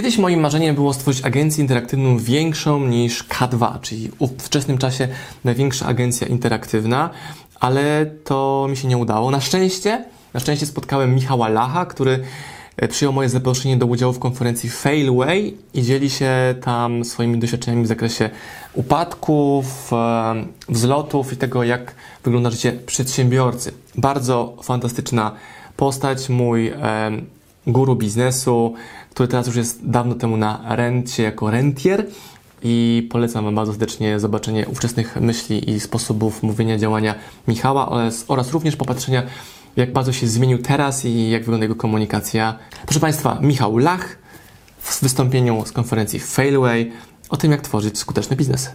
Kiedyś moim marzeniem było stworzyć agencję interaktywną większą niż K2, czyli w wczesnym czasie największa agencja interaktywna, ale to mi się nie udało. Na szczęście, na szczęście spotkałem Michała Lacha, który e, przyjął moje zaproszenie do udziału w konferencji Failway i dzieli się tam swoimi doświadczeniami w zakresie upadków, e, wzlotów i tego, jak wygląda życie przedsiębiorcy. Bardzo fantastyczna postać, mój guru biznesu, który teraz już jest dawno temu na rencie jako rentier i polecam Wam bardzo serdecznie zobaczenie ówczesnych myśli i sposobów mówienia, działania Michała oraz, oraz również popatrzenia, jak bardzo się zmienił teraz i jak wygląda jego komunikacja. Proszę Państwa, Michał Lach w wystąpieniu z konferencji Failway o tym, jak tworzyć skuteczny biznes.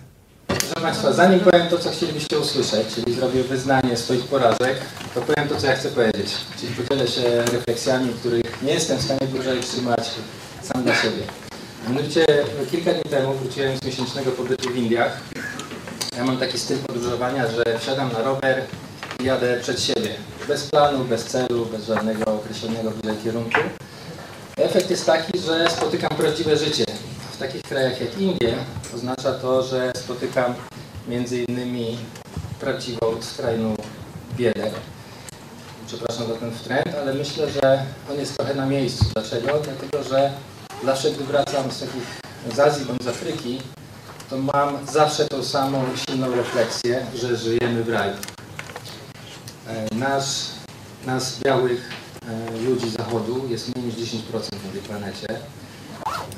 Proszę Państwa, zanim powiem to, co chcielibyście usłyszeć, czyli zrobię wyznanie swoich porażek, to powiem to, co ja chcę powiedzieć. Czyli podzielę się refleksjami, których nie jestem w stanie dłużej trzymać sam dla siebie. Mianowicie kilka dni temu wróciłem z miesięcznego pobytu w Indiach. Ja mam taki styl podróżowania, że wsiadam na rower i jadę przed siebie. Bez planu, bez celu, bez żadnego określonego tutaj kierunku. Efekt jest taki, że spotykam prawdziwe życie. W takich krajach jak Indie oznacza to, że spotykam między innymi prawdziwą, skrajną biedę. Przepraszam za ten trend, ale myślę, że on jest trochę na miejscu. Dlaczego? Dlatego, że zawsze gdy wracam z takich z Azji bądź z Afryki, to mam zawsze tą samą silną refleksję, że żyjemy w raju. E, Nasz, nas białych e, ludzi zachodu jest mniej niż 10% na tej planecie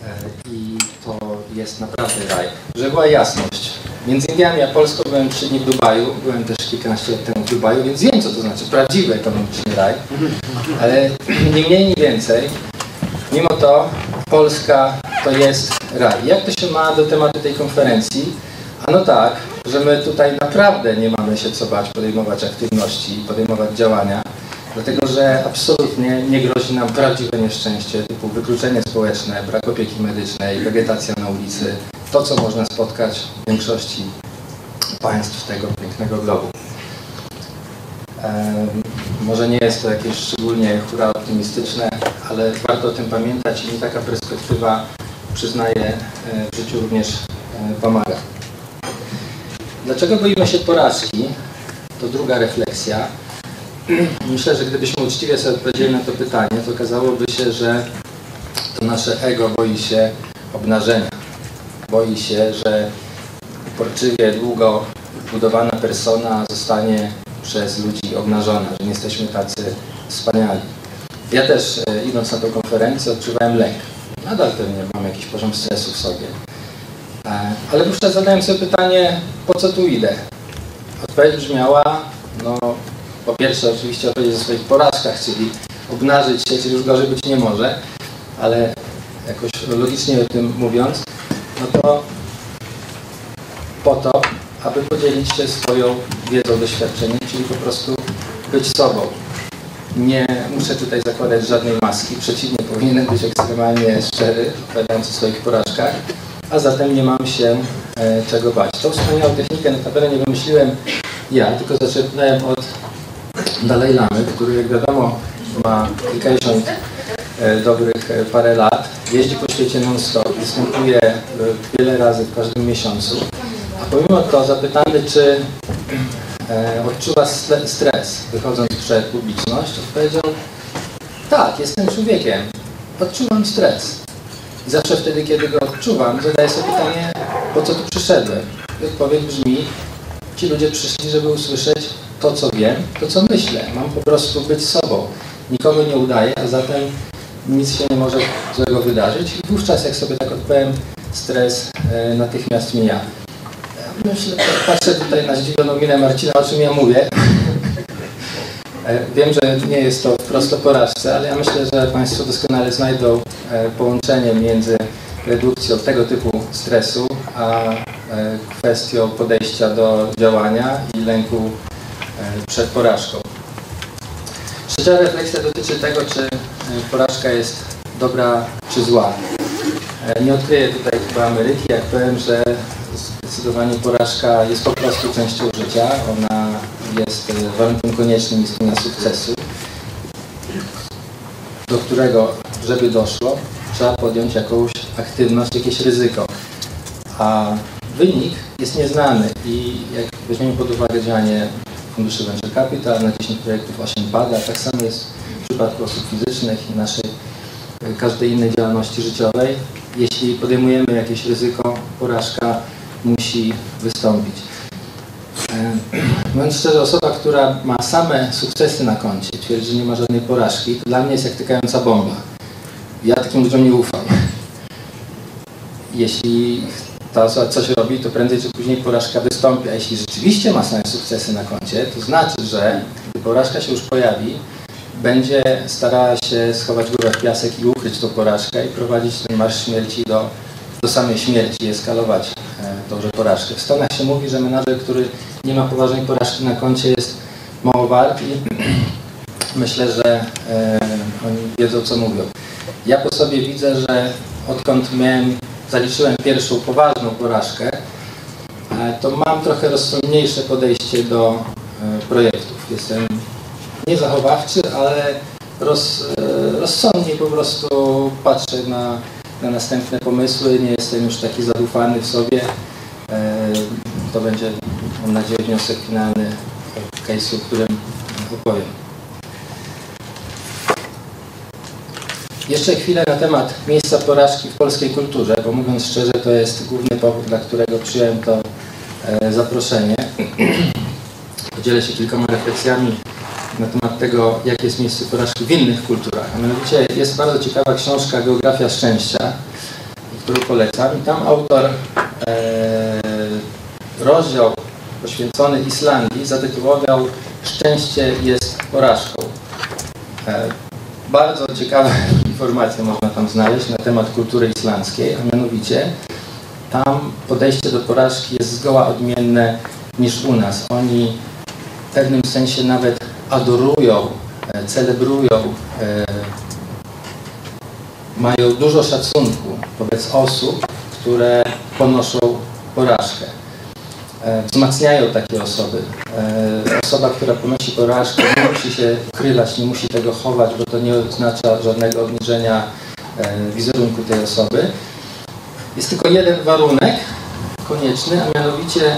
E, i to jest naprawdę raj. Żeby była jasność. Między Indiami a Polską byłem 3 dni w Dubaju, byłem też kilkanaście lat temu w Dubaju, więc wiem co to znaczy prawdziwy ekonomiczny raj, ale nie mniej, nie więcej. Mimo to Polska to jest raj. Jak to się ma do tematu tej konferencji? Ano tak, że my tutaj naprawdę nie mamy się co bać podejmować aktywności, podejmować działania, dlatego że absolutnie nie grozi nam prawdziwe nieszczęście typu wykluczenie społeczne, brak opieki medycznej, wegetacja na ulicy, to co można spotkać w większości państw tego pięknego globu. Em, może nie jest to jakieś szczególnie hura optymistyczne, ale warto o tym pamiętać i taka perspektywa, przyznaję, e, w życiu również e, pomaga. Dlaczego boimy się porażki? To druga refleksja. Myślę, że gdybyśmy uczciwie sobie odpowiedzieli na to pytanie, to okazałoby się, że to nasze ego boi się obnażenia. Boi się, że uporczywie długo budowana persona zostanie przez ludzi obnażona, że nie jesteśmy tacy wspaniali. Ja też e, idąc na tę konferencję odczuwałem lęk. Nadal pewnie mam jakiś poziom stresu w sobie. E, Ale wówczas zadałem sobie pytanie, po co tu idę? Odpowiedź brzmiała, no po pierwsze oczywiście opowiedzieć o swoich porażkach, czyli obnażyć się, czyli już gorzej być nie może, ale jakoś logicznie o tym mówiąc, no to po to, aby podzielić się swoją wiedzą, doświadczeniem, czyli po prostu być sobą. Nie muszę tutaj zakładać żadnej maski, przeciwnie, powinienem być ekstremalnie szczery, opowiadając o swoich porażkach, a zatem nie mam się e, czego bać. Tą wspaniałą technikę notabene nie wymyśliłem ja, tylko zaczerpnąłem od Dalaj Lamy, który jak wiadomo ma kilkadziesiąt e, dobrych e, parę lat, jeździ po świecie non-stop, występuje e, wiele razy w każdym miesiącu, pomimo to zapytany, czy e, odczuwa stre- stres wychodząc przed publiczność, odpowiedział tak, jestem człowiekiem, odczuwam stres. I zawsze wtedy, kiedy go odczuwam, zadaję sobie pytanie, po co tu przyszedłem? I odpowiedź brzmi, ci ludzie przyszli, żeby usłyszeć to, co wiem, to, co myślę. Mam po prostu być sobą. Nikogo nie udaję, a zatem nic się nie może złego wydarzyć. I wówczas, jak sobie tak odpowiem, stres e, natychmiast mija. Myślę, patrzę tutaj na zdziwioną minę Marcina, o czym ja mówię. E, Wiem, że nie jest to wprost o porażce, ale ja myślę, że Państwo doskonale znajdą e, połączenie między redukcją tego typu stresu, a e, kwestią podejścia do działania i lęku przed porażką. Trzecia refleksja dotyczy tego, czy porażka jest dobra czy zła. Nie odkryję tutaj chyba Ameryki, jak powiem, że zdecydowanie porażka jest po prostu częścią życia. Ona jest e, warunkiem koniecznym istnienia sukcesu, do którego, żeby doszło, trzeba podjąć jakąś aktywność, jakieś ryzyko. A wynik jest nieznany i jak weźmiemy pod uwagę działanie funduszy Venture Capital, na 10 projektów 8 pada, tak samo jest w przypadku osób fizycznych i naszej każdej innej działalności życiowej. Jeśli podejmujemy jakieś ryzyko, porażka musi wystąpić. Mówiąc szczerze, osoba, która ma same sukcesy na koncie, twierdzi, że nie ma żadnej porażki, to dla mnie jest jak tykająca bomba. Ja takim ludziom nie ufam. Jeśli ta osoba coś robi, to prędzej czy później porażka wystąpi. A jeśli rzeczywiście ma same sukcesy na koncie, to znaczy, że gdy porażka się już pojawi, będzie starała się schować głowę w piasek i ukryć tą porażkę i prowadzić ten marsz śmierci do, do samej śmierci eskalować e, tąże porażkę. W Stanach się mówi, że menadżer, który nie ma poważnej porażki na koncie jest mało wart i myślę, że e, oni wiedzą co mówią. Ja po sobie widzę, że odkąd miałem, zaliczyłem pierwszą poważną porażkę, e, to mam trochę rozsądniejsze podejście do projektów. Jestem niezachowawczy, ale roz, rozsądnie po prostu patrzę na, na następne pomysły, nie jestem już taki zadufany w sobie. E, to będzie, mam nadzieję, wniosek finalny case'u, o którym opowiem. Jeszcze chwilę na temat miejsca porażki w polskiej kulturze, bo mówiąc szczerze, to jest główny powód, dla którego przyjąłem to e, zaproszenie. Podzielę się kilkoma refleksjami na temat tego, jakie jest miejsce porażki w innych kulturach. A mianowicie jest bardzo ciekawa książka Geografia Szczęścia, którą polecam. I tam autor e, rozdział poświęcony Islandii zatytułował Szczęście jest porażką. E, bardzo ciekawe informacje można tam znaleźć na temat kultury islandzkiej, a mianowicie tam podejście do porażki jest zgoła odmienne niż u nas. Oni w pewnym sensie nawet adorują, e, celebrują, e, mają dużo szacunku wobec osób, które ponoszą porażkę. E, wzmacniają takie osoby. Osoba, która ponosi porażkę, nie musi się ukrywać, nie musi tego chować, bo to nie oznacza żadnego obniżenia wizerunku tej osoby. Jest tylko jeden warunek konieczny, a mianowicie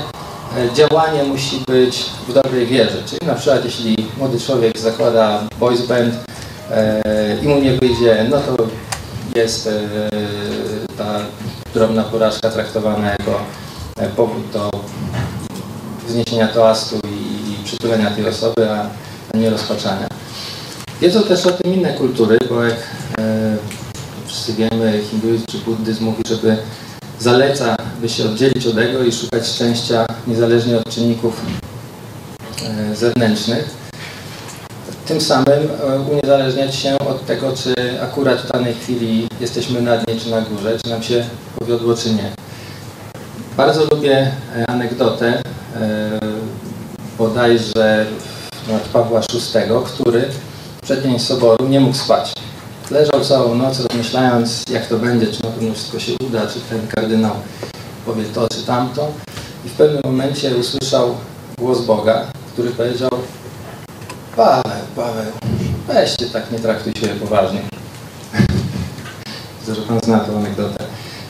działanie musi być w dobrej wierze. Czyli na przykład jeśli młody człowiek zakłada boys band e, i mu nie wyjdzie, no to jest e, ta drobna porażka traktowana jako powód do wzniesienia toastu i, przytulenia tej osoby, a, nie rozpaczania. Wiedzą też o tym inne kultury, bo jak e, wszyscy wiemy, hinduizm czy buddyzm mówi, żeby zaleca, by się oddzielić od ego i szukać szczęścia niezależnie od czynników e, zewnętrznych. Tym samym e, uniezależniać się od tego, czy akurat w danej chwili jesteśmy na dnie czy na górze, czy nam się powiodło, czy nie. Bardzo lubię e, anegdotę bodajże od Pawła VI, który przed dzień soboru nie mógł spać. Leżał całą noc rozmyślając, jak to będzie, czy na pewno wszystko się uda, czy ten kardynał powie to, czy tamto. I w pewnym momencie usłyszał głos Boga, który powiedział Paweł, Paweł, weźcie tak, nie traktuj się poważnie. Widzę, że Pan zna tę anegdotę.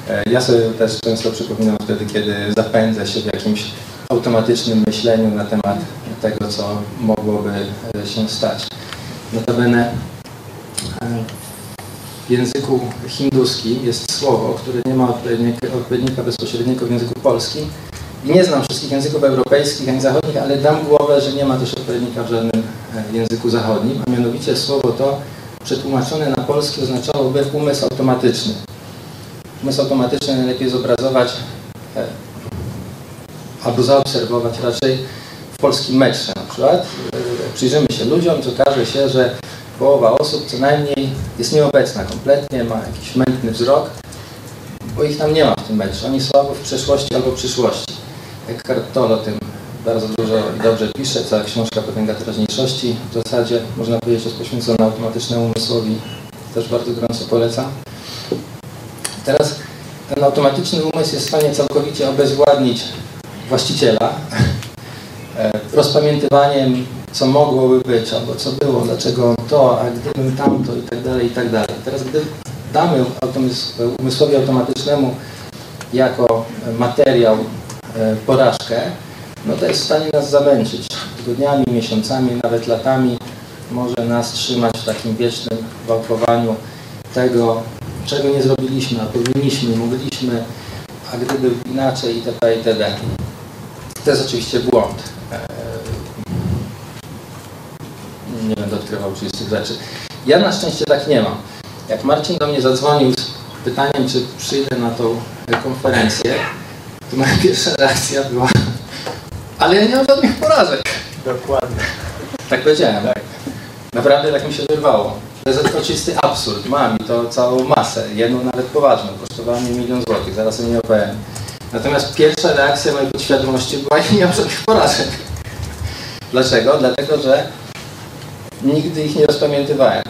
E, ja sobie też często przypominam wtedy, kiedy zapędzę się w jakimś automatycznym myśleniu na temat tego, co mogłoby e, się stać. Notabene e, w języku hinduskim jest słowo, które nie ma odpowiednika, bezpośredniego w języku polskim. Nie znam wszystkich języków europejskich ani zachodnich, ale dam głowę, że nie ma też odpowiednika w żadnym e, języku zachodnim, a mianowicie słowo to przetłumaczone na polski oznaczałoby umysł automatyczny. Umysł automatyczny najlepiej zobrazować e, albo zaobserwować raczej w polskim metrze na przykład. E, przyjrzymy się ludziom, to okaże się, że połowa osób co najmniej jest nieobecna kompletnie, ma jakiś mętny wzrok, bo ich tam nie ma w tym meczu. Oni są albo w przeszłości, albo w przyszłości. Jak Cartol o tym bardzo dużo i dobrze pisze, cała książka Potęga Teraźniejszości w zasadzie można powiedzieć jest poświęcona automatycznemu umysłowi, też bardzo gorąco polecam. Teraz ten automatyczny umysł jest w stanie całkowicie obezwładnić właściciela e, rozpamiętywaniem co mogłoby być, albo co było, dlaczego to, a gdybym tamto i tak dalej, i tak dalej. Teraz gdy damy umysłowi automatycznemu jako materiał e, porażkę, no to jest w stanie nas zamęczyć tygodniami, miesiącami, nawet latami. Może nas trzymać w takim wiecznym wałkowaniu tego, czego nie zrobiliśmy, a powinniśmy, mogliśmy, a gdyby inaczej itp. itd. To jest oczywiście błąd. Nie będę odkrywał oczywistych rzeczy. Ja na szczęście tak nie mam. Jak Marcin do mnie zadzwonił z pytaniem, czy przyjdę na tą konferencję, to moja pierwsza reakcja była ale ja nie mam żadnych porażek. Dokładnie. Tak powiedziałem. Tak. Naprawdę tak mi się wyrwało. To jest oczywisty absurd. Mam i to całą masę. Jedną nawet poważną. Kosztowała mnie milion złotych. Zaraz o niej opowiem. Natomiast pierwsza reakcja mojej podświadomości była, nie mam żadnych porażek. Dlaczego? Dlatego, że nigdy ich nie rozpamiętywałem.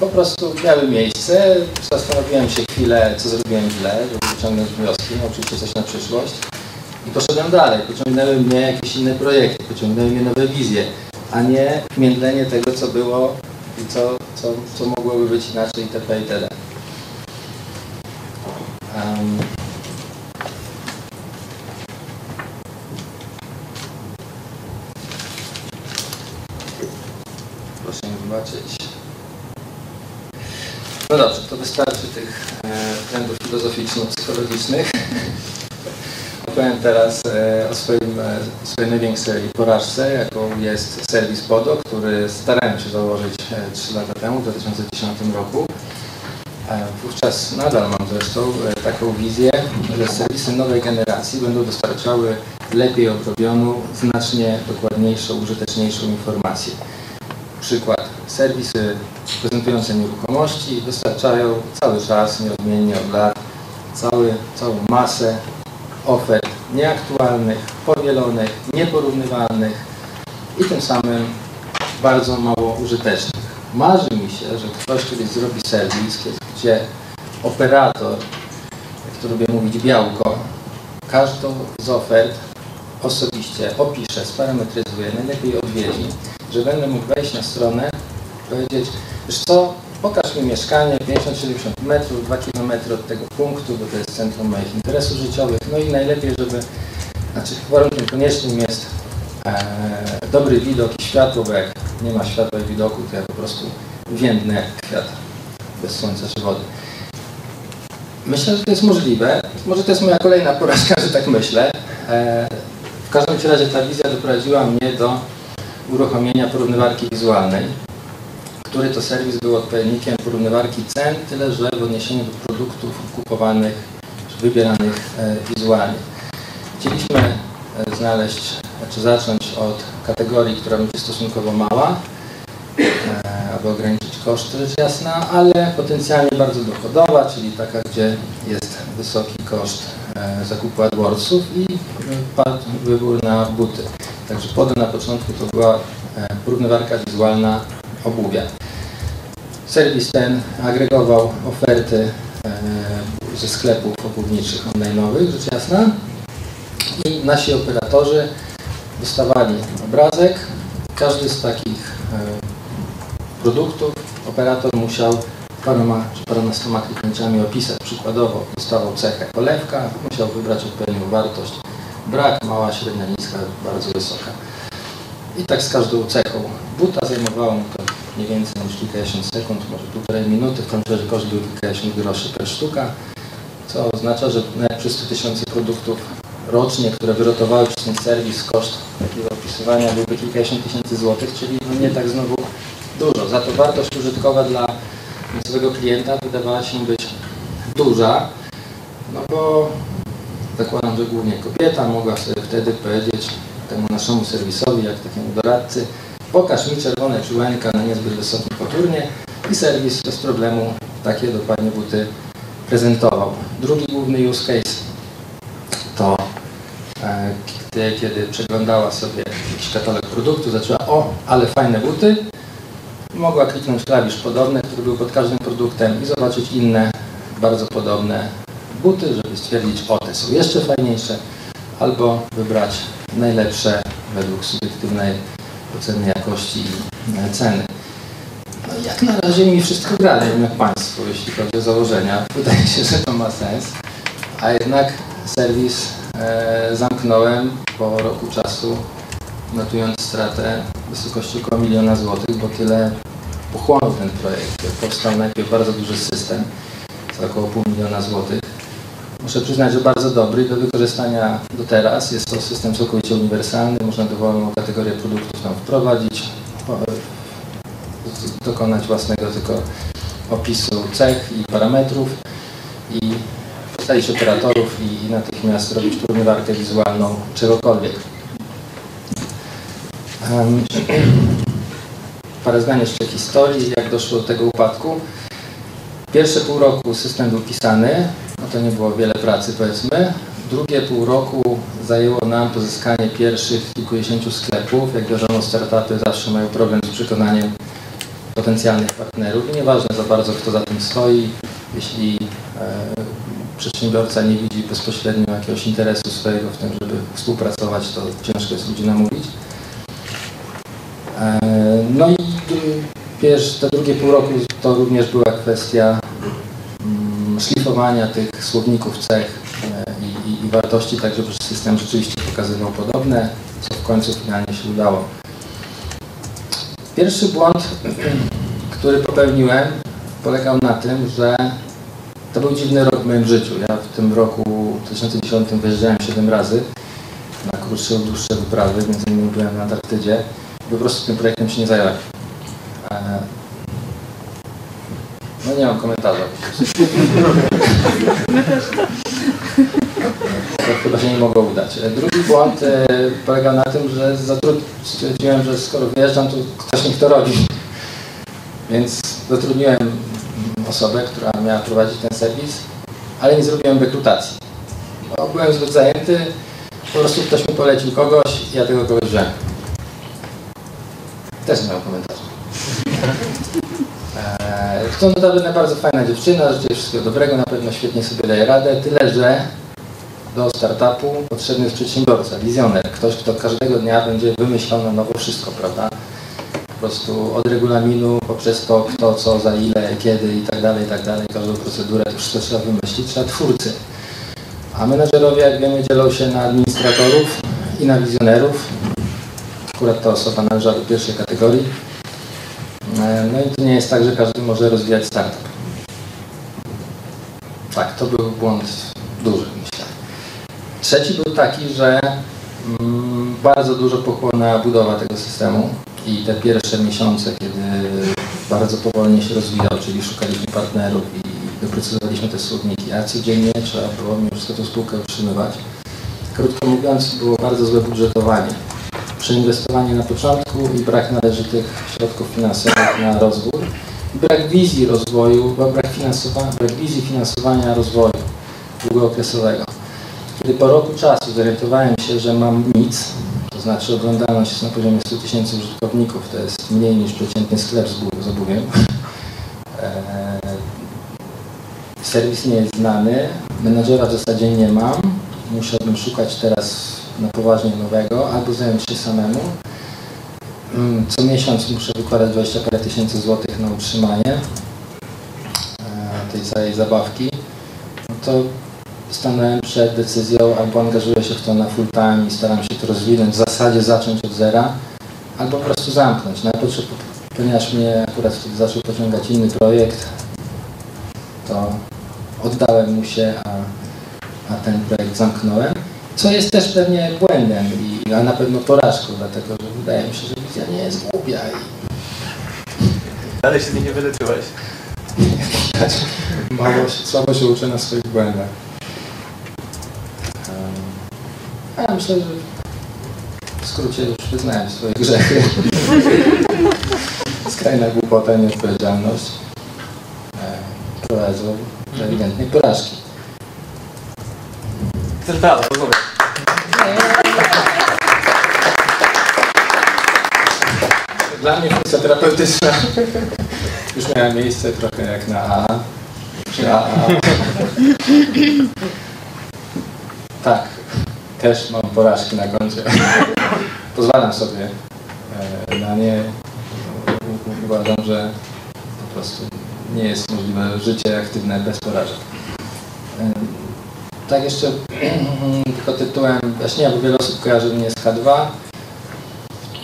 Po prostu miały miejsce, zastanowiłem się chwilę, co zrobiłem źle, żeby wyciągnąć wnioski, oczywiście coś na przyszłość. I poszedłem dalej, pociągnęły mnie jakieś inne projekty, pociągnęły mnie nowe wizje, a nie międlenie tego, co było i co, co, co mogłoby być inaczej itp. itd. Um, proszę mi wybaczyć. No dobrze, to wystarczy tych e, trendów filozoficzno-psychologicznych. Opowiem teraz e, o swoim, e, swojej największej porażce, jaką jest serwis PODO, który starałem się założyć 3 lata temu, w 2010 roku. Wówczas nadal mam zresztą taką wizję, że serwisy nowej generacji będą dostarczały lepiej obrobioną, znacznie dokładniejszą, użyteczniejszą informację. Przykład. Serwisy prezentujące nieruchomości dostarczają cały czas, nieodmiennie od lat, cały, całą masę ofert nieaktualnych, powielonych, nieporównywalnych i tym samym bardzo mało użytecznych. Marzy mi się, że ktoś kiedyś zrobi serwis, gdzie operator, jak to lubię mówić, białko, każdą z ofert osobiście opisze, sparametryzuje, najlepiej odwiedzi, że będę mógł wejść na stronę, powiedzieć, wiesz co, pokaż mi mieszkanie 50-70 metrów, 2 km od tego punktu, bo to jest centrum moich interesów życiowych, no i najlepiej, żeby, znaczy warunkiem koniecznym jest e, dobry widok i światło, bo jak nie ma światła i widoku, to ja po prostu więdnę jak kwiat bez słońca czy wody. Myślę, że to jest możliwe. Może to jest moja kolejna porażka, że tak myślę. E, w każdym razie ta wizja doprowadziła mnie do uruchomienia porównywarki wizualnej który to serwis był odpowiednikiem porównywarki cen, tyle że w odniesieniu do produktów kupowanych czy wybieranych e, wizualnie. Chcieliśmy e, znaleźć, czy zacząć od kategorii, która będzie stosunkowo mała, e, aby ograniczyć koszty, rzecz jasna, ale potencjalnie bardzo dochodowa, czyli taka, gdzie jest wysoki koszt zakupu AdWordsów i padł wybór na buty. Także podem na początku to była porównywarka wizualna obuwia. Serwis ten agregował oferty e, ze sklepów obuwniczych online'owych, rzecz jasna. I nasi operatorzy dostawali obrazek. Każdy z takich e, produktów operator musiał paroma czy paronastoma kliknięciami opisać. Przykładowo dostawał cechę kolewka, musiał wybrać odpowiednią wartość. Brak, mała, średnia, niska, bardzo wysoka. I tak z każdą cechą. Buta zajmowało mu nie więcej niż kilkadziesiąt sekund, może półtorej minuty. W końcu koszt był kilkadziesiąt groszy per sztuka, co oznacza, że nawet przy 100 tysięcy produktów rocznie, które wyrotowały przez ten serwis, koszt takiego opisywania byłby kilkadziesiąt tysięcy złotych, czyli no nie tak znowu dużo. Za to wartość użytkowa dla końcowego klienta wydawała się być duża, no bo zakładam, że głównie kobieta mogła sobie wtedy powiedzieć temu naszemu serwisowi, jak takiemu doradcy, pokaż mi czerwone czułenka na niezbyt wysokim koturnie i serwis bez problemu takie dokładnie buty prezentował. Drugi główny use case to e, kiedy, kiedy przeglądała sobie jakiś katalog produktu, zaczęła o, ale fajne buty, mogła kliknąć klawisz podobny, który był pod każdym produktem i zobaczyć inne, bardzo podobne buty, żeby stwierdzić, o, te są jeszcze fajniejsze, albo wybrać najlepsze według subiektywnej oceny jakości i ceny. No jak na razie mi wszystko gra, jak Państwu, jeśli chodzi o założenia. Wydaje się, że to ma sens. A jednak serwis e, zamknąłem po roku czasu, notując stratę w wysokości około miliona złotych, bo tyle pochłonął ten projekt. Powstał najpierw bardzo duży system za około pół miliona złotych. Muszę przyznać, że bardzo dobry do wykorzystania do teraz. Jest to system całkowicie uniwersalny, można dowolną kategorię produktów tam wprowadzić, dokonać własnego tylko opisu cech i parametrów i postawić operatorów i, natychmiast robić porównywarkę wizualną czegokolwiek. Em, parę zdań jeszcze historii, jak doszło do tego upadku. Pierwsze pół roku system był pisany, no to nie było wiele pracy powiedzmy. Drugie pół roku zajęło nam pozyskanie pierwszych kilkudziesięciu sklepów. Jak wiadomo, startupy zawsze mają problem z przekonaniem potencjalnych partnerów i nieważne za bardzo kto za tym stoi, jeśli e, przedsiębiorca nie widzi bezpośrednio jakiegoś interesu swojego w tym, żeby współpracować, to ciężko jest ludzi namówić. E, No i pierwsze, te drugie pół roku to również była kwestia tych słowników cech e, i, i, i wartości, tak żeby system rzeczywiście pokazywał podobne, co w końcu finalnie się udało. Pierwszy błąd, który popełniłem, polegał na tym, że to był dziwny rok w moim życiu. Ja w tym roku 2010 wyjeżdżałem 7 razy na krótsze lub dłuższe wyprawy, między innymi byłem na Antarktydzie. Po prostu tym projektem się nie zająłem. E, No nie mam komentarza. po prostu. To chyba się nie mogło udać. Drugi błąd e, polegał na tym, że stwierdziłem, że skoro wyjeżdżam, to ktoś niech to robi. Więc zatrudniłem osobę, która miała prowadzić ten serwis, ale nie zrobiłem rekrutacji. Bo byłem zbyt zajęty, po prostu ktoś mi polecił kogoś ja tego kogoś wziąłem. Też nie mam komentarza. Eee, To notabene bardzo fajna dziewczyna, życzę wszystkiego dobrego, na pewno świetnie sobie daje radę, tyle że do startupu potrzebny jest przedsiębiorca, wizjoner, ktoś, kto każdego dnia będzie wymyślał na nowo wszystko, prawda? Po prostu od regulaminu, poprzez to, kto, co, za ile, kiedy i tak dalej, i tak dalej, każdą procedurę, to wszystko trzeba wymyślić, trzeba twórcy. A menedżerowie, jak wiemy, dzielą się na administratorów i na wizjonerów. Akurat ta osoba należała do pierwszej kategorii. E, No i to nie jest tak, że każdy może rozwijać startup. Tak, to był błąd duży, myślę. Trzeci był taki, że mm, bardzo dużo pochłonęła budowa tego systemu i te pierwsze miesiące, kiedy bardzo powolnie się rozwijał, czyli szukaliśmy partnerów i doprecyzowaliśmy te słowniki, a codziennie trzeba było mimo wszystko tą spółkę utrzymywać. Krótko mówiąc, było bardzo złe budżetowanie. Przeinwestowanie na początku i brak należytych środków finansowych na rozwój. Brak wizji rozwoju, brak, finansowania, brak wizji finansowania rozwoju długookresowego. Kiedy po roku czasu zorientowałem się, że mam nic, to znaczy oglądalność jest na poziomie 100 tysięcy użytkowników, to jest mniej niż przeciętny sklep z bu- z obuwiem. Eee, Serwis nie jest znany, menadżera w zasadzie nie mam, musiałbym szukać teraz na poważnie nowego albo zająć się samemu. Mm, Co miesiąc muszę wykładać 20 parę tysięcy złotych na utrzymanie e, tej całej zabawki. No to stanąłem przed decyzją, albo angażuję się w to na full time i staram się to rozwinąć, w zasadzie zacząć od zera, albo po prostu zamknąć. No, potrzeb, ponieważ mnie akurat wtedy zaczął pociągać inny projekt, to oddałem mu się, a, a ten projekt zamknąłem. Co jest też pewnie błędem, i, a na pewno porażką, dlatego że wydaje mi się, że wizja nie jest głupia i Dalej się nie wyleczyłeś. mało słabo się uczę na swoich błędach. Em, A myślę, że w skrócie już wyznałem swoje grzechy. Skrajna głupota i nieodpowiedzialność e, prowadzą do ewidentnej porażki. Chcesz Dla mnie funkcja terapeutyczna już miała miejsce trochę jak na A. Czy AA. Tak, też mam porażki na koncie. Pozwalam sobie e, na nie. Uważam, że interaktywne bez porażek. Ym, Tak jeszcze tylko tytułem bo wiele osób kojarzy mnie z K2.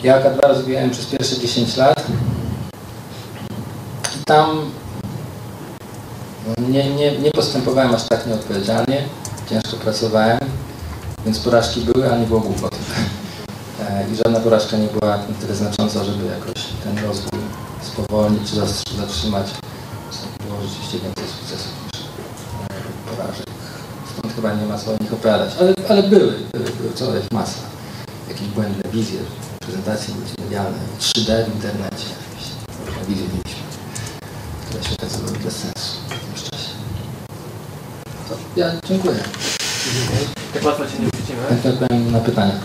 Ja K2 rozwijałem przez pierwsze 10 lat. I tam nie, nie, nie postępowałem aż tak nieodpowiedzialnie. Ciężko pracowałem, więc porażki były, a nie było głupot. E, I żadna porażka nie była na tyle znacząca, żeby jakoś ten rozwój spowolnić czy zatrzymać. Było rzeczywiście więcej sukcesów niż e, porażek. Stąd chyba nie ma co o nich opowiadać. Ale, ale były, były, były co jest masa. Jakieś błędne wizje, prezentacje multimedialne, 3D w internecie. Jakieś mieliśmy, które się okazały bez sensu w jakimś czasie. To ja dziękuję. Tak łatwo cię nie wrzucimy. Chętnie odpowiem na pytania.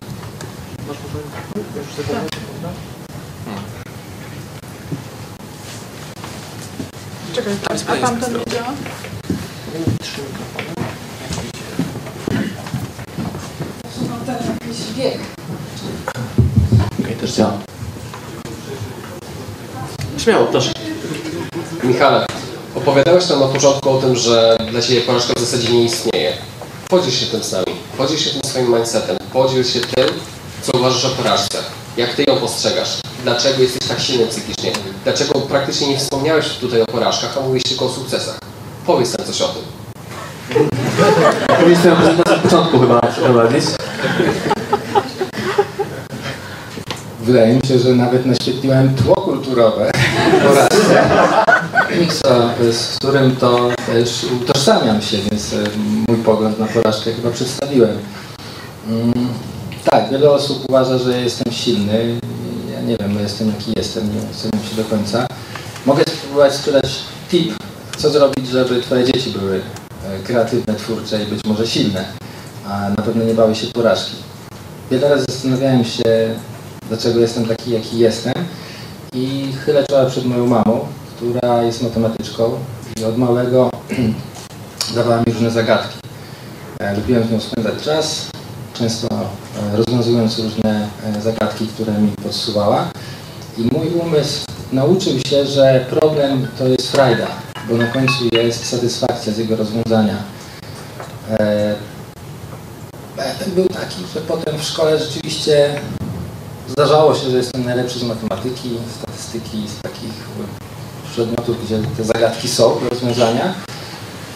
Masz może tak. Czekaj, a tamten nie działa? Trzy mikrofony. Mam ten jakiś wiek. Działa. Śmiało, proszę. Michale, opowiadałeś tam na początku o tym, że dla Ciebie porażka w zasadzie nie istnieje. Podziel się tym z nami. Podziel się tym swoim mindsetem. Podziel się tym, co uważasz o porażce. Jak Ty ją postrzegasz? Dlaczego jesteś tak silny psychicznie? Dlaczego praktycznie nie wspomniałeś tutaj o porażkach, a mówisz tylko o sukcesach? Powiedz nam coś o tym. Powinniśmy może na początku chyba przeprowadzić. Wydaje mi się, że nawet naświetliłem tło kulturowe porażce, co, z którym to też utożsamiam się, więc e, mój pogląd na porażkę chyba przedstawiłem. Mm, Tak, wiele osób uważa, że jestem silny. Ja nie wiem, no jestem jaki jestem, nie oceniam się do końca. Mogę spróbować sprzedać tip, co zrobić, żeby twoje dzieci były e, kreatywne, twórcze i być może silne, a na pewno nie bały się porażki. Wiele razy zastanawiałem się, dlaczego jestem taki, jaki jestem i chylę czoła przed moją mamą, która jest matematyczką i od małego dawała mi różne zagadki. E, Lubiłem z nią spędzać czas, często e, rozwiązując różne e, zagadki, które mi podsuwała. I mój umysł nauczył się, że problem to jest frajda, bo na końcu jest satysfakcja z jego rozwiązania. Efekt był taki, że potem w szkole rzeczywiście zdarzało się, że jestem najlepszy z matematyki, statystyki, z takich przedmiotów, gdzie te zagadki są rozwiązania.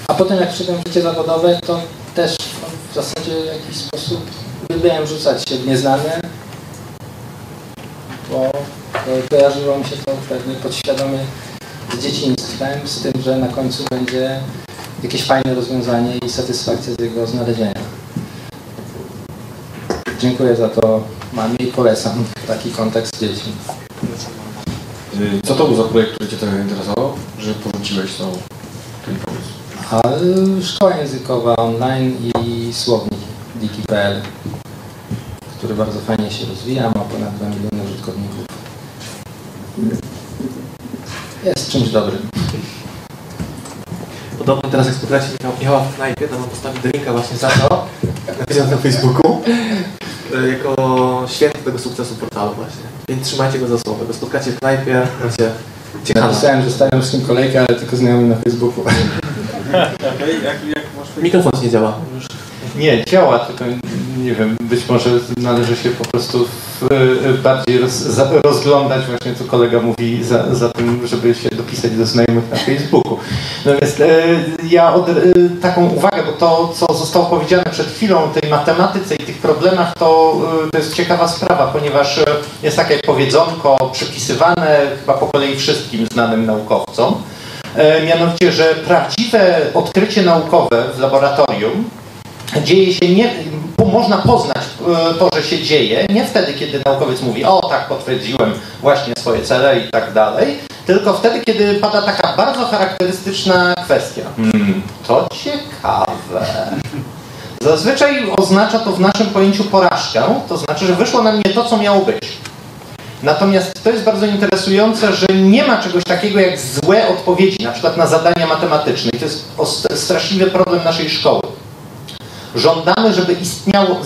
A potem jak przyszedłem w życie zawodowe, to też no, w zasadzie w jakiś sposób uwielbiałem rzucać się w nieznane, bo bo kojarzyło mi się to pewnie podświadomie z dzieciństwem, z tym, że na końcu będzie jakieś fajne rozwiązanie i satysfakcja z jego znalezienia. Dziękuję za to mamie i polecam taki dziećmi. Y, Co to był za projekt, który Cię tak interesował, że porzuciłeś tą, ten pomysł? A szkoła językowa online i słownik diki.pl, który bardzo fajnie się rozwija, ma ponad 2 miliony użytkowników. Jest czymś dobrym. Podobno teraz jak spotkacie Michała- w knajpie, to wam postawi linka właśnie za to, jak napisał na Facebooku, jako święty tego sukcesu portalu właśnie. Więc trzymajcie go za słowo. Jak go spotkacie w knajpie, macie ciekawe. Napisałem, że stawiam z tym kolejkę, ale tylko znajomym na Facebooku. Mikrofon ci nie działa. Nie, działa, tylko nie wiem, być może należy się po prostu w, y, bardziej roz, za, rozglądać, właśnie co kolega mówi, za, za tym, żeby się dopisać do znajomych na Facebooku. Natomiast e, ja od, e, taką uwagę, bo to, co zostało powiedziane przed chwilą o tej matematyce i tych problemach, to, e, to jest ciekawa sprawa, ponieważ jest takie powiedzonko przypisywane chyba po kolei wszystkim znanym naukowcom, mianowicie, że prawdziwe odkrycie naukowe w laboratorium dzieje się nie, można poznać e, to, że się dzieje, nie wtedy, kiedy naukowiec mówi, o tak, potwierdziłem właśnie swoje cele i tak dalej, tylko wtedy, kiedy pada taka bardzo charakterystyczna kwestia. Hmm, to ciekawe. Zazwyczaj oznacza to w naszym pojęciu porażkę, to znaczy, że wyszło nam nie to, co miało być. Natomiast to jest bardzo interesujące, że nie ma czegoś takiego jak złe odpowiedzi, na przykład na zadania matematyczne. I to jest straszliwy problem naszej szkoły. Żądamy, żeby istniało,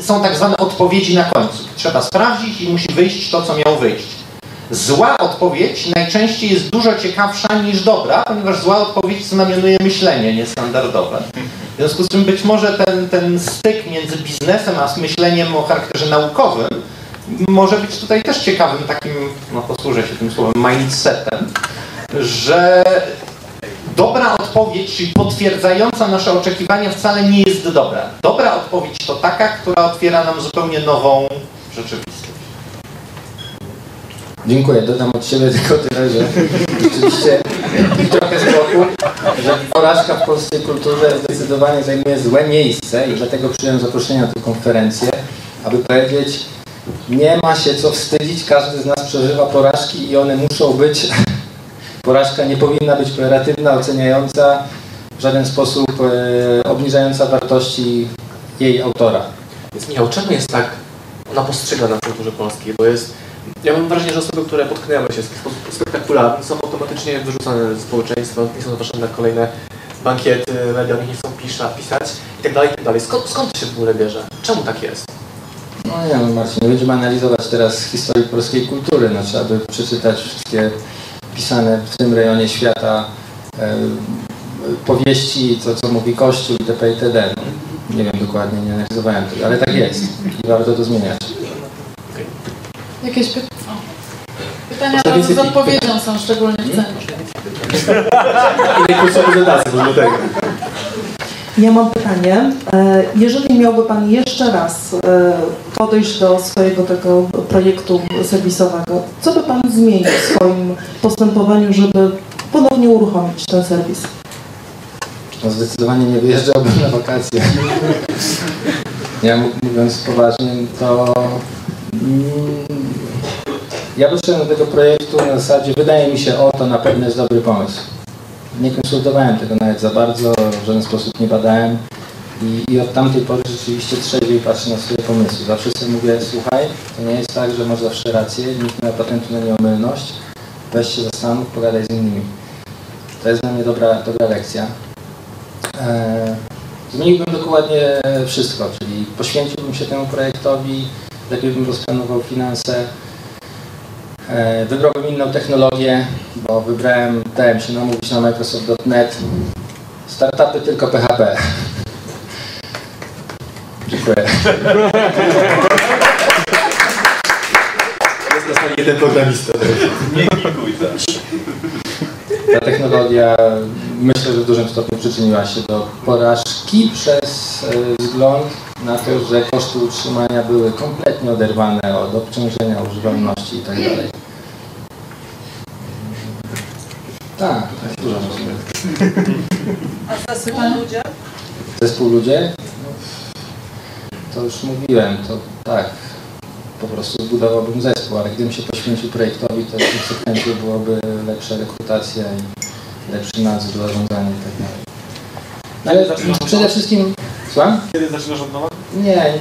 są tak zwane odpowiedzi na końcu. Trzeba sprawdzić i musi wyjść to, co miało wyjść. zła odpowiedź najczęściej jest dużo ciekawsza niż dobra, ponieważ zła odpowiedź znamionuje myślenie niestandardowe. W związku z czym być może ten, ten styk między biznesem a myśleniem o charakterze naukowym może być tutaj też ciekawym takim, no posłużę się tym słowem, mindsetem, że dobra odpowiedź, czyli potwierdzająca nasze oczekiwania wcale nie jest dobra. Dobra odpowiedź to taka, która otwiera nam zupełnie nową rzeczywistość. Dziękuję. Dodam od siebie tylko tyle, że rzeczywiście trochę z boku, że porażka w polskiej kulturze zdecydowanie zajmuje złe miejsce i dlatego przyjąłem zaproszenie na tę konferencję, aby powiedzieć, nie ma się co wstydzić, każdy z nas przeżywa porażki i one muszą być. Porażka nie powinna być pejoratywna, oceniająca, w żaden sposób e, obniżająca wartości jej autora. Więc Michał, czemu jest tak ona postrzegana w kulturze polskiej? Bo jest, ja mam wrażenie, że osoby, które potknęły się w sposób spektakularny są automatycznie wyrzucane ze społeczeństwa, nie są zapraszane na kolejne bankiety, media nie chcą pisza, pisać i tak dalej, i tak dalej. Skąd, skąd to się w ogóle bierze? Czemu tak jest? No nie wiem, Marcin, nie będziemy analizować teraz historii polskiej kultury. No, trzeba by przeczytać wszystkie pisane w tym rejonie świata powieści, to co mówi Kościół itp. itd. Nie wiem dokładnie, nie analizowałem tego, ale tak jest i warto to zmieniać. Jakieś py... pytania z odpowiedzią są szczególnie w cenie. Ile kursowy dodatek do tego? Ja mam pytanie. E, Jeżeli miałby Pan jeszcze raz e, podejść do swojego tego projektu serwisowego, co by Pan zmienił w swoim postępowaniu, żeby ponownie uruchomić ten serwis? No, zdecydowanie nie wyjeżdżałbym na wakacje. Ja mó- mówiąc poważnie, to mm, ja podszedłem do tego projektu na zasadzie, wydaje mi się, o to na pewno jest dobry pomysł. Nie konsultowałem tego nawet za bardzo, w żaden sposób nie badałem i, i od tamtej pory rzeczywiście trzeźwiej patrzę na swoje pomysły. Zawsze sobie mówię, słuchaj, to nie jest tak, że masz zawsze rację, nikt nie ma patentu na nieomylność, weź się zastanów, pogadaj z innymi. To jest dla mnie dobra, dobra lekcja. E, Zmieniłbym dokładnie wszystko, czyli poświęciłbym się temu projektowi, lepiej bym rozplanował finanse, e, wybrałbym inną technologię, bo wybrałem, dałem się namówić na Microsoft.NET, startupy tylko PHP. Dziękuję. Jest na sali jeden programista. Ta technologia myślę, że w dużym stopniu przyczyniła się do porażki przez e, wzgląd na to, że koszty utrzymania były kompletnie oderwane od obciążenia używalności itd. Tak, to jest dużo możliwe. A zespół ludzie? Zespół ludzie? No, to już mówiłem, to tak, po prostu zbudowałbym zespół, ale gdybym się poświęcił projektowi, to w konsekwencji byłoby lepsza rekrutacja i lepszy nadzór, zarządzanie i tak dalej. No ale przede wszystkim... Słucham? Kiedy zaczynasz od nowa? Nie,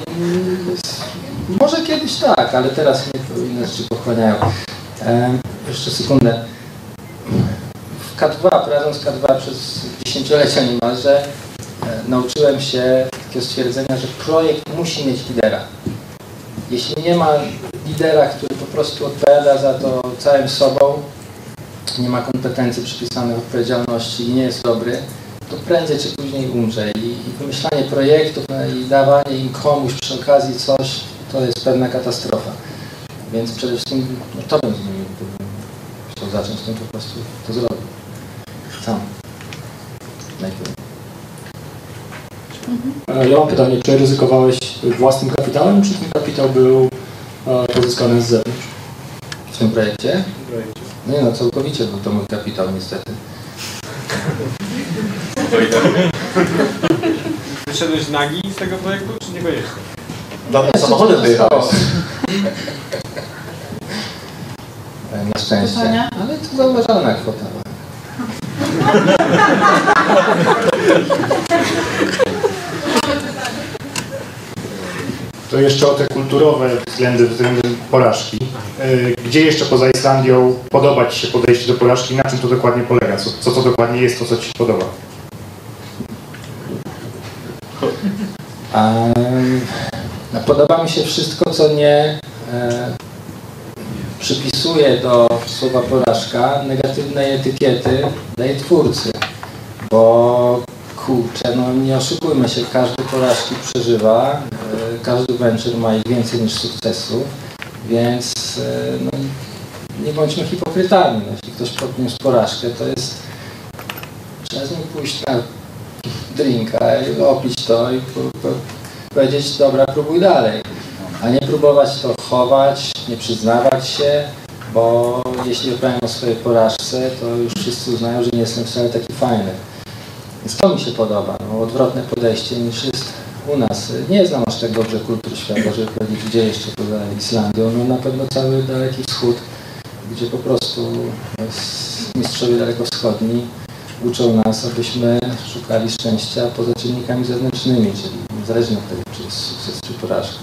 może kiedyś tak, ale teraz mnie inne rzeczy pochłaniają. E, jeszcze sekundę. W K2, prowadząc K2 przez dziesięciolecia niemalże, e, nauczyłem się takiego stwierdzenia, że projekt musi mieć lidera. Jeśli nie ma lidera, który po prostu odpowiada za to całym sobą, nie ma kompetencji przypisanych odpowiedzialności i nie jest dobry, to prędzej czy później umrze. Wymyślanie projektów no, i dawanie im komuś przy okazji coś, to jest pewna katastrofa. Więc przede wszystkim no, to bym zmienił, gdybym chciał zacząć, to po prostu to zrobił. Sam. Najpierw. E, Ja mam pytanie, czy ryzykowałeś własnym kapitałem, czy ten kapitał był e, pozyskany z zewnątrz? W tym projekcie? Nie no, całkowicie był to mój kapitał niestety. Wyszedłeś nagi z tego projektu, czy niekoniecznie? Dawno samochodem wyjechałeś. Na szczęście. Ale to zauważalna kwota. To jeszcze o te kulturowe względy, względy porażki. E, Gdzie jeszcze poza Islandią podoba Ci się podejście do porażki? Na czym to dokładnie polega? Co, co to dokładnie jest to, co Ci się podoba? Em, no, podoba mi się wszystko, co nie e, przypisuje do słowa porażka negatywnej etykiety daje twórcy. Bo kurczę, no nie oszukujmy się, każdy porażki przeżywa, e, każdy venture ma ich więcej niż sukcesów, więc e, no, nie bądźmy hipokrytami. No, jeśli ktoś podniósł porażkę, to jest trzeba z nim pójść na drinka i opić to i po, po, powiedzieć, dobra, próbuj dalej. A nie próbować to chować, nie przyznawać się, bo jeśli opowiem o swojej porażce, to już wszyscy uznają, że nie jestem wcale taki fajny. Więc to mi się podoba, no, odwrotne podejście niż jest u nas. Nie znam aż tak dobrze kultur świata, żeby powiedzieć, gdzie jeszcze poza Islandią. No na pewno cały Daleki Wschód, gdzie po prostu mistrzowie dalekowschodni uczą nas, abyśmy szukali szczęścia poza czynnikami zewnętrznymi, czyli niezależnie od tego, czy jest sukces, czy porażka.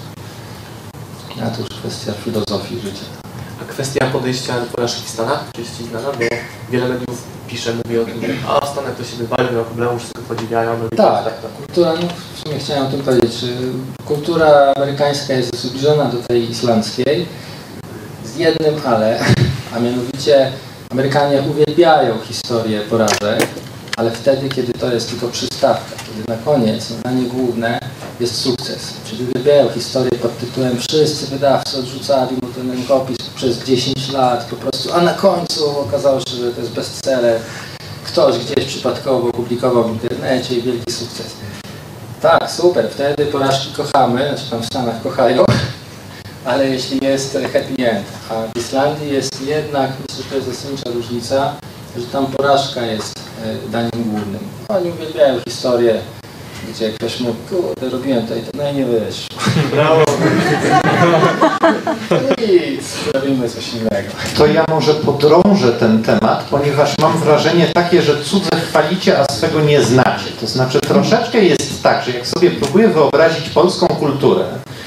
A to już kwestia filozofii życia. A kwestia podejścia do porażki w Stanach, czy jest Ci znana? Bo wiele mediów pisze, mówi o tym, a w Stanach to się wywalił, nie ma problemu, wszyscy podziwiają. Tak, tak, tak. kultura, no w sumie chciałem o tym powiedzieć, kultura amerykańska jest zbliżona do tej islandzkiej z jednym ale, a mianowicie Amerykanie uwielbiają historię porażek, ale wtedy, kiedy to jest tylko przystawka, kiedy na koniec zadanie główne jest sukces. Czyli uwielbiają historię pod tytułem wszyscy wydawcy odrzucali mu ten rękopis przez 10 lat po prostu, a na końcu okazało się, że to jest bestseller. Ktoś gdzieś przypadkowo opublikował w internecie i wielki sukces. Tak, super, wtedy porażki kochamy, znaczy tam w Stanach kochają, ale jeśli jest happy end, a w Islandii jest jednak, myślę, że to jest zasadnicza różnica, że tam porażka jest e, daniem głównym. Oni uwielbiają historię, gdzie ktoś mówi, kurde, robiłem to i to, no i nie wyszło. Brawo. Nic, robimy coś innego. To ja może podrążę ten temat, ponieważ mam wrażenie takie, że cudze chwalicie, a swego nie znacie. To znaczy troszeczkę jest tak, że jak sobie próbuję wyobrazić polską kulturę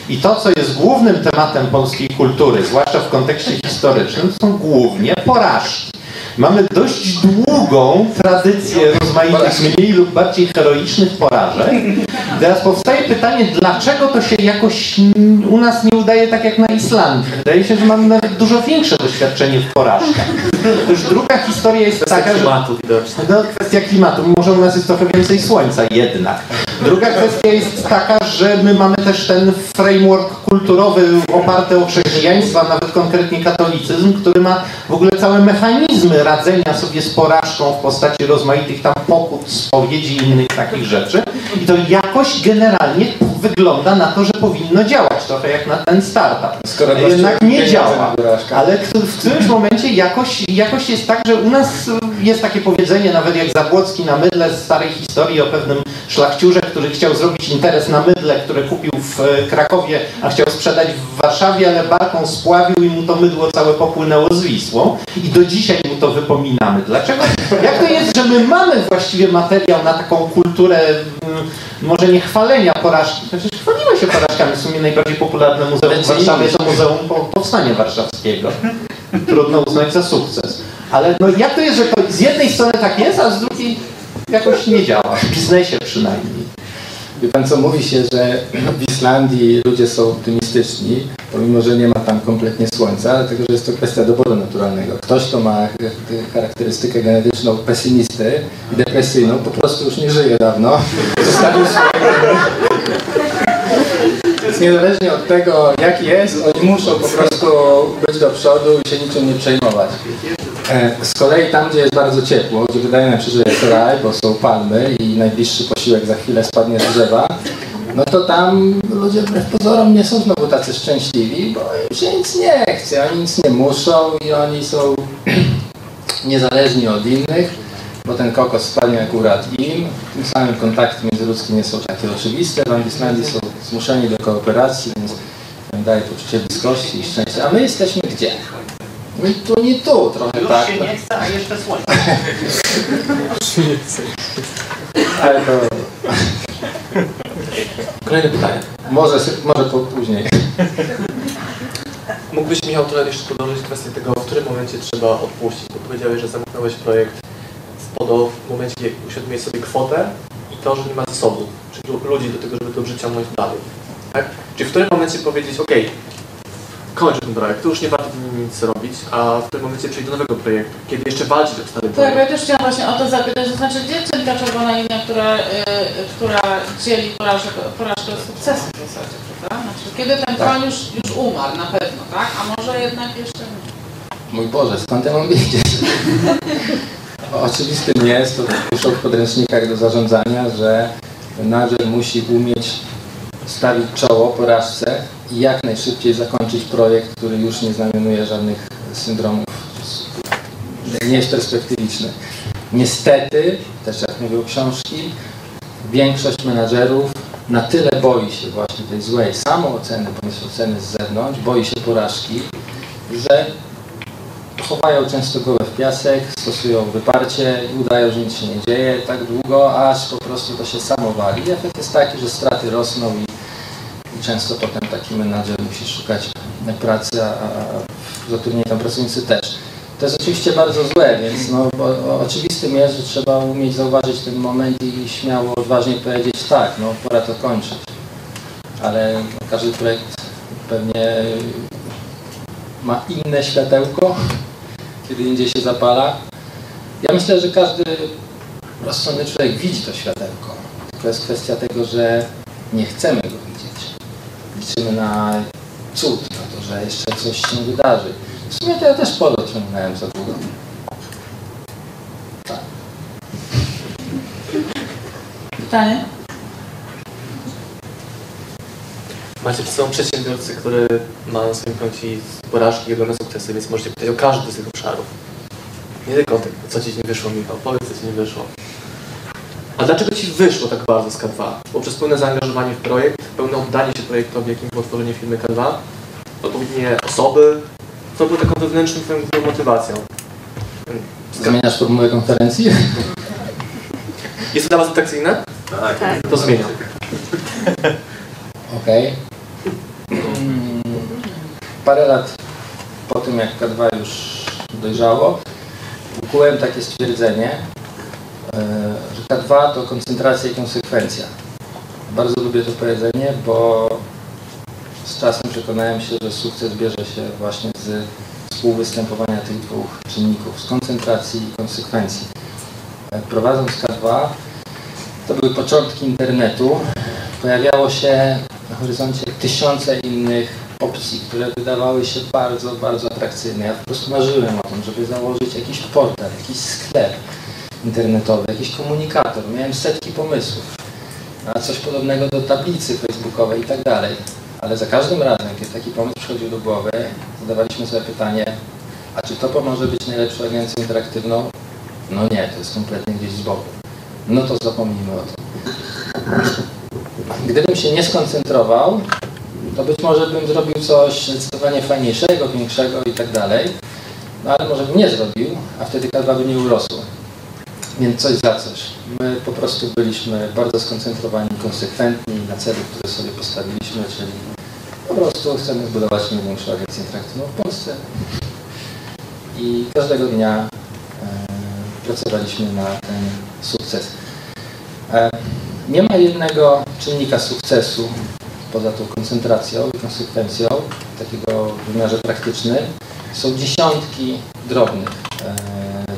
i to, co jest głównym tematem polskiej kultury, zwłaszcza w kontekście historycznym, to są głównie porażki. Mamy dość długą tradycję rozmaitych mniej lub bardziej heroicznych porażek. Teraz powstaje pytanie, dlaczego to się jakoś u nas nie udaje tak jak na Islandii? Wydaje się, że mamy nawet dużo większe doświadczenie w porażkach. To już druga historia jest taka, że... klimatu widocznie. No, kwestia klimatu. Może u nas jest trochę więcej słońca jednak. Druga kwestia jest taka, że my mamy też ten framework kulturowy oparty o chrześcijaństwo, a nawet konkretnie katolicyzm, który ma w ogóle całe mechanizmy radzenia sobie z porażką w postaci rozmaitych tam pokut, spowiedzi i innych takich rzeczy. I to jakoś generalnie wygląda na to, że powinno działać trochę jak na ten startup. Skoro jednak nie działa. Ale w którymś momencie jakoś, jakoś jest tak, że u nas jest takie powiedzenie, nawet jak Zabłocki na mydle z starej historii o pewnym szlachciurze, który chciał zrobić interes na mydle, które kupił w e, Krakowie, a chciał sprzedać w Warszawie, ale barką spławił i mu to mydło całe popłynęło z Wisłą. I do dzisiaj mu to wypominamy. Dlaczego? Jak to jest, że my mamy właściwie materiał na taką kulturę, mm, może nie chwalenia porażki, przecież chwalimy się porażkami. W sumie najbardziej popularne muzeum w Warszawie to Muzeum Po- Powstania Warszawskiego. Trudno uznać za sukces. Ale no jak to jest, że to z jednej strony tak jest, a z drugiej jakoś nie działa, w biznesie przynajmniej. Wie pan co, mówi się, że w Islandii ludzie są optymistyczni, pomimo, że nie ma tam kompletnie słońca, dlatego że jest to kwestia doboru naturalnego. Ktoś, kto ma charakterystykę genetyczną pesymisty i depresyjną, po prostu już nie żyje dawno. Zostawił swoje... Niezależnie od tego, jaki jest, oni muszą po prostu być do przodu i się niczym nie przejmować. E, Z kolei tam, gdzie jest bardzo ciepło, gdzie wydaje nam się, że jest raj, bo są palmy i najbliższy posiłek za chwilę spadnie z drzewa, no to tam ludzie wbrew pozorom nie są znowu tacy szczęśliwi, bo im się nic nie chce, oni nic nie muszą i oni są niezależni od innych, bo ten kokos spadnie akurat im, tym samym kontakty międzyludzkie nie są takie oczywiste, w Islandii są zmuszeni do kooperacji, więc daje poczucie bliskości i szczęścia, a my jesteśmy gdzie? My tu nie tu, trochę tak. nie chce, a jeszcze słońce. Ale to Kolejne pytanie. może, może po później. Mógłbyś, Michał, trochę jeszcze podążyć kwestię tego, w którym momencie trzeba odpuścić, bo powiedziałeś, że zamknąłeś projekt w PODO w momencie, kiedy uświadomiłeś sobie kwotę i to, że nie ma zasobu, czyli ludzi do tego, żeby to życie ciągnąć dalej. Tak? Czyli w którym momencie powiedzieć, ok, kończę ten projekt, to już nie warto w nim nic robić, a w tym momencie przejść do nowego projektu, kiedy jeszcze walczyć o stary To ja projekt. też chciałam właśnie o to zapytać, to znaczy gdzie jest ta czerwona linia, która, y, która dzieli porażkę, porażkę od sukcesu w zasadzie, prawda? Znaczy kiedy ten Tak. już, już umarł na pewno, tak? A może jednak jeszcze. Mój Boże, skąd ja mam wiedzieć? Oczywistym jest, to piszą w podręcznikach do zarządzania, że menadżer musi umieć stawić czoło porażce i jak najszybciej zakończyć projekt, który już nie znamionuje żadnych syndromów, nie jest perspektywiczny. Niestety, też jak mówią książki, większość menadżerów na tyle boi się właśnie tej złej samooceny, bądź oceny z zewnątrz, boi się porażki, że chowają często głowę piasek, stosują wyparcie i udają, że nic się nie dzieje tak długo, aż po prostu to się samo wali. I efekt jest taki, że straty rosną i, i często potem taki menadżer musi szukać pracy, a, a zatrudnieni tam pracownicy też. To jest oczywiście bardzo złe, więc no, bo, oczywistym jest, że trzeba umieć zauważyć ten moment i śmiało, odważnie powiedzieć tak, no pora to kończyć. Ale każdy projekt pewnie ma inne światełko, kiedy indziej się zapala. Ja myślę, że każdy rozsądny człowiek widzi to światełko. Tylko jest kwestia tego, że nie chcemy go widzieć. Liczymy na cud, na to, że jeszcze coś się wydarzy. W sumie to ja też polo ciągnąłem za długo. Tak. Pytanie? Macie sobą przedsiębiorcy, który ma na swoim koncie porażki i ogromne sukcesy, więc możecie pytać o każdy z tych obszarów. Nie tylko o tym, co Ci nie wyszło, Michał. Powiedz, co Ci nie wyszło. A dlaczego Ci wyszło tak bardzo z K2? Poprzez pełne zaangażowanie w projekt, pełne oddanie się projektowi, jakim było tworzenie firmy K2, odpowiednie osoby, co było taką wewnętrzną Twoją motywacją? Zmieniasz formułę konferencji? Jest to dla Was atrakcyjne? Tak. To zmieniam. Okej. Mm, Parę lat po tym, jak K2 już dojrzało, ukułem takie stwierdzenie, e, że K2 to koncentracja i konsekwencja. Bardzo lubię to powiedzenie, bo z czasem przekonałem się, że sukces bierze się właśnie z współwystępowania tych dwóch czynników, z koncentracji i konsekwencji. E, Prowadząc K2, to były początki internetu, pojawiało się na horyzoncie tysiące innych opcji, które wydawały się bardzo, bardzo atrakcyjne. Ja po prostu marzyłem o tym, żeby założyć jakiś portal, jakiś sklep internetowy, jakiś komunikator. Miałem setki pomysłów na coś podobnego do tablicy facebookowej i tak dalej. Ale za każdym razem, kiedy taki pomysł przychodził do głowy, zadawaliśmy sobie pytanie, a czy to pomoże być najlepszą agencją interaktywną? No nie, to jest kompletnie gdzieś z boku. No to zapomnijmy o tym. Gdybym się nie skoncentrował, to być może bym zrobił coś zdecydowanie fajniejszego, większego i tak dalej. No ale może bym nie zrobił, a wtedy kadra by nie urosła. Więc coś za coś. My po prostu byliśmy bardzo skoncentrowani, konsekwentni na celu, który sobie postawiliśmy, czyli po prostu chcemy zbudować największą agencję interaktywną w Polsce. I każdego dnia e, pracowaliśmy na ten sukces. E, nie ma jednego czynnika sukcesu poza tą koncentracją i konsekwencją, takiego w wymiarze praktycznym. Są dziesiątki drobnych. E,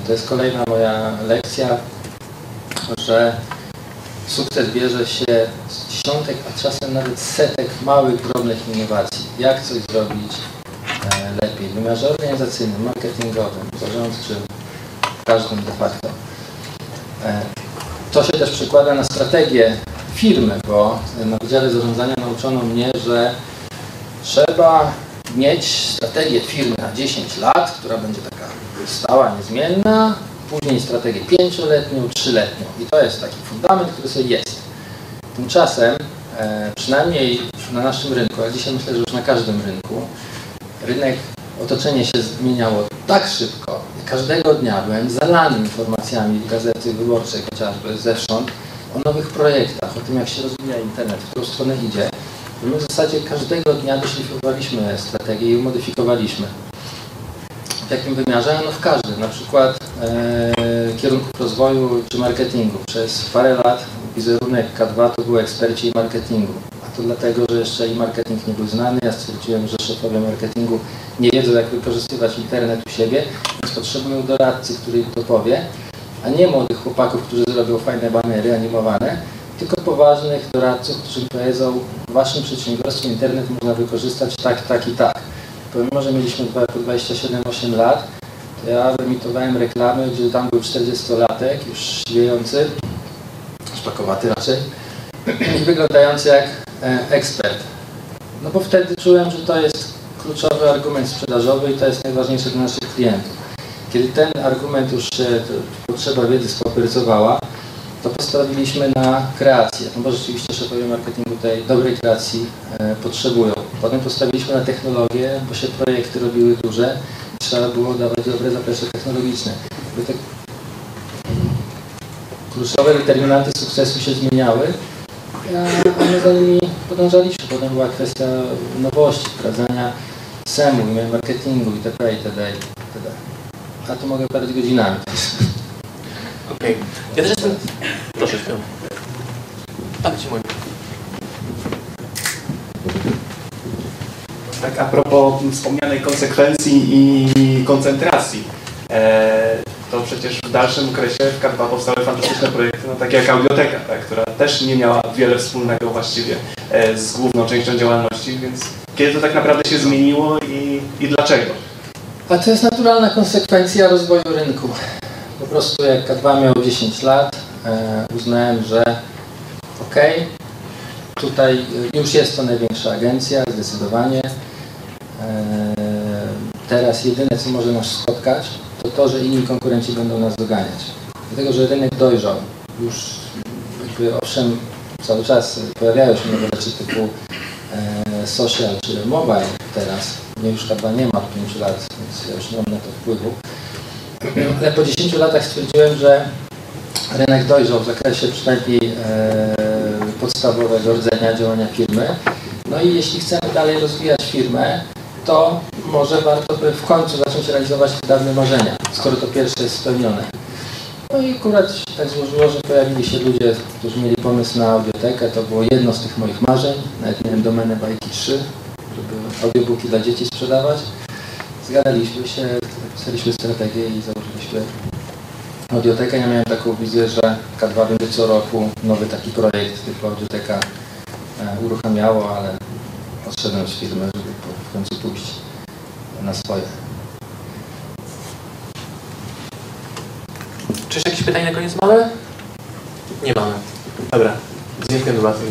to jest kolejna moja lekcja, że sukces bierze się z dziesiątek, a czasem nawet setek małych, drobnych innowacji. Jak coś zrobić e, lepiej w wymiarze organizacyjnym, marketingowym, zarządczym, każdym de facto. To się też przekłada na strategię firmy, bo na Wydziale Zarządzania nauczono mnie, że trzeba mieć strategię firmy na 10 lat, która będzie taka stała, niezmienna, później strategię pięcioletnią, trzyletnią. I to jest taki fundament, który sobie jest. Tymczasem, e, przynajmniej na naszym rynku, a dzisiaj myślę, że już na każdym rynku, rynek, otoczenie się zmieniało tak szybko. Każdego dnia byłem zalany informacjami gazety wyborczej chociażby zewsząd o nowych projektach, o tym jak się rozwija internet, w którą stronę idzie. My w zasadzie każdego dnia doszlifowaliśmy strategię i modyfikowaliśmy. W jakim wymiarze? No w każdym. Na przykład e, kierunków rozwoju czy marketingu. Przez parę lat wizerunek K2 to były eksperci marketingu. To dlatego, że jeszcze i marketing nie był znany. Ja stwierdziłem, że szefowie marketingu nie wiedzą, jak wykorzystywać internet u siebie, więc potrzebują doradcy, który im to powie, a nie młodych chłopaków, którzy zrobią fajne banery animowane, tylko poważnych doradców, którzy powiedzą, w waszym przedsiębiorstwie internet można wykorzystać tak, tak i tak. Pomimo, że mieliśmy po 27-8 lat, to ja emitowałem reklamy, gdzie tam był 40-latek, już siwiejący, szpakowaty raczej, i wyglądający jak ekspert. No bo wtedy czułem, że to jest kluczowy argument sprzedażowy i to jest najważniejsze dla naszych klientów. Kiedy ten argument już się, potrzeba wiedzy spoprycowała, to postawiliśmy na kreację. No bo rzeczywiście szefowie marketingu tej dobrej kreacji e, potrzebują. Potem postawiliśmy na technologię, bo się projekty robiły duże i trzeba było dawać dobre zaplecze technologiczne. Te kluczowe determinanty sukcesu się zmieniały, a my za nimi podążaliśmy. Potem była kwestia nowości, wprowadzania SEM-u, e-mail marketingu itp. itd. itd. A tu mogę gadać godzinami. Okej. Ja też jestem... Proszę, śmiało. Tak, ci mówię. Tak a propos wspomnianej konsekwencji i koncentracji, e, to przecież w dalszym okresie w K2 powstały fantastyczne projekty, no takie jak Audioteka, tak, która też nie miała wiele wspólnego właściwie e, z główną częścią działalności, więc kiedy to tak naprawdę się zmieniło i, i dlaczego? A to jest naturalna konsekwencja rozwoju rynku. Po prostu jak K2 miał 10 lat, e, uznałem, że ok, tutaj e, już jest to największa agencja, zdecydowanie. Teraz jedyne, co może nas spotkać, to to, że inni konkurenci będą nas doganiać. Dlatego, że rynek dojrzał. Już jakby owszem, cały czas pojawiają się nowe rzeczy typu e, social czy mobile teraz. Mnie już chyba nie ma 5 lat, więc ja już nie mam na to wpływu. Ale po 10 latach stwierdziłem, że rynek dojrzał w zakresie przynajmniej e, podstawowego rdzenia działania firmy. No i jeśli chcemy dalej rozwijać firmę, to może warto by w końcu zacząć realizować te dawne marzenia, skoro to pierwsze jest spełnione. No i akurat się tak złożyło, że pojawili się ludzie, którzy mieli pomysł na audiotekę. To było jedno z tych moich marzeń. Nawet miałem domenę bajki 3, żeby audiobooki dla dzieci sprzedawać. Zgadaliśmy się, napisaliśmy strategię i założyliśmy audiotekę. Ja miałem taką wizję, że K2 będzie co roku nowy taki projekt typu audioteka e, uruchamiało, ale odszedłem z firmy, żeby po- w końcu pójść na swoje. Czy jeszcze jakieś pytania na koniec mamy? Nie mamy. Dobra. Dziękuję bardzo.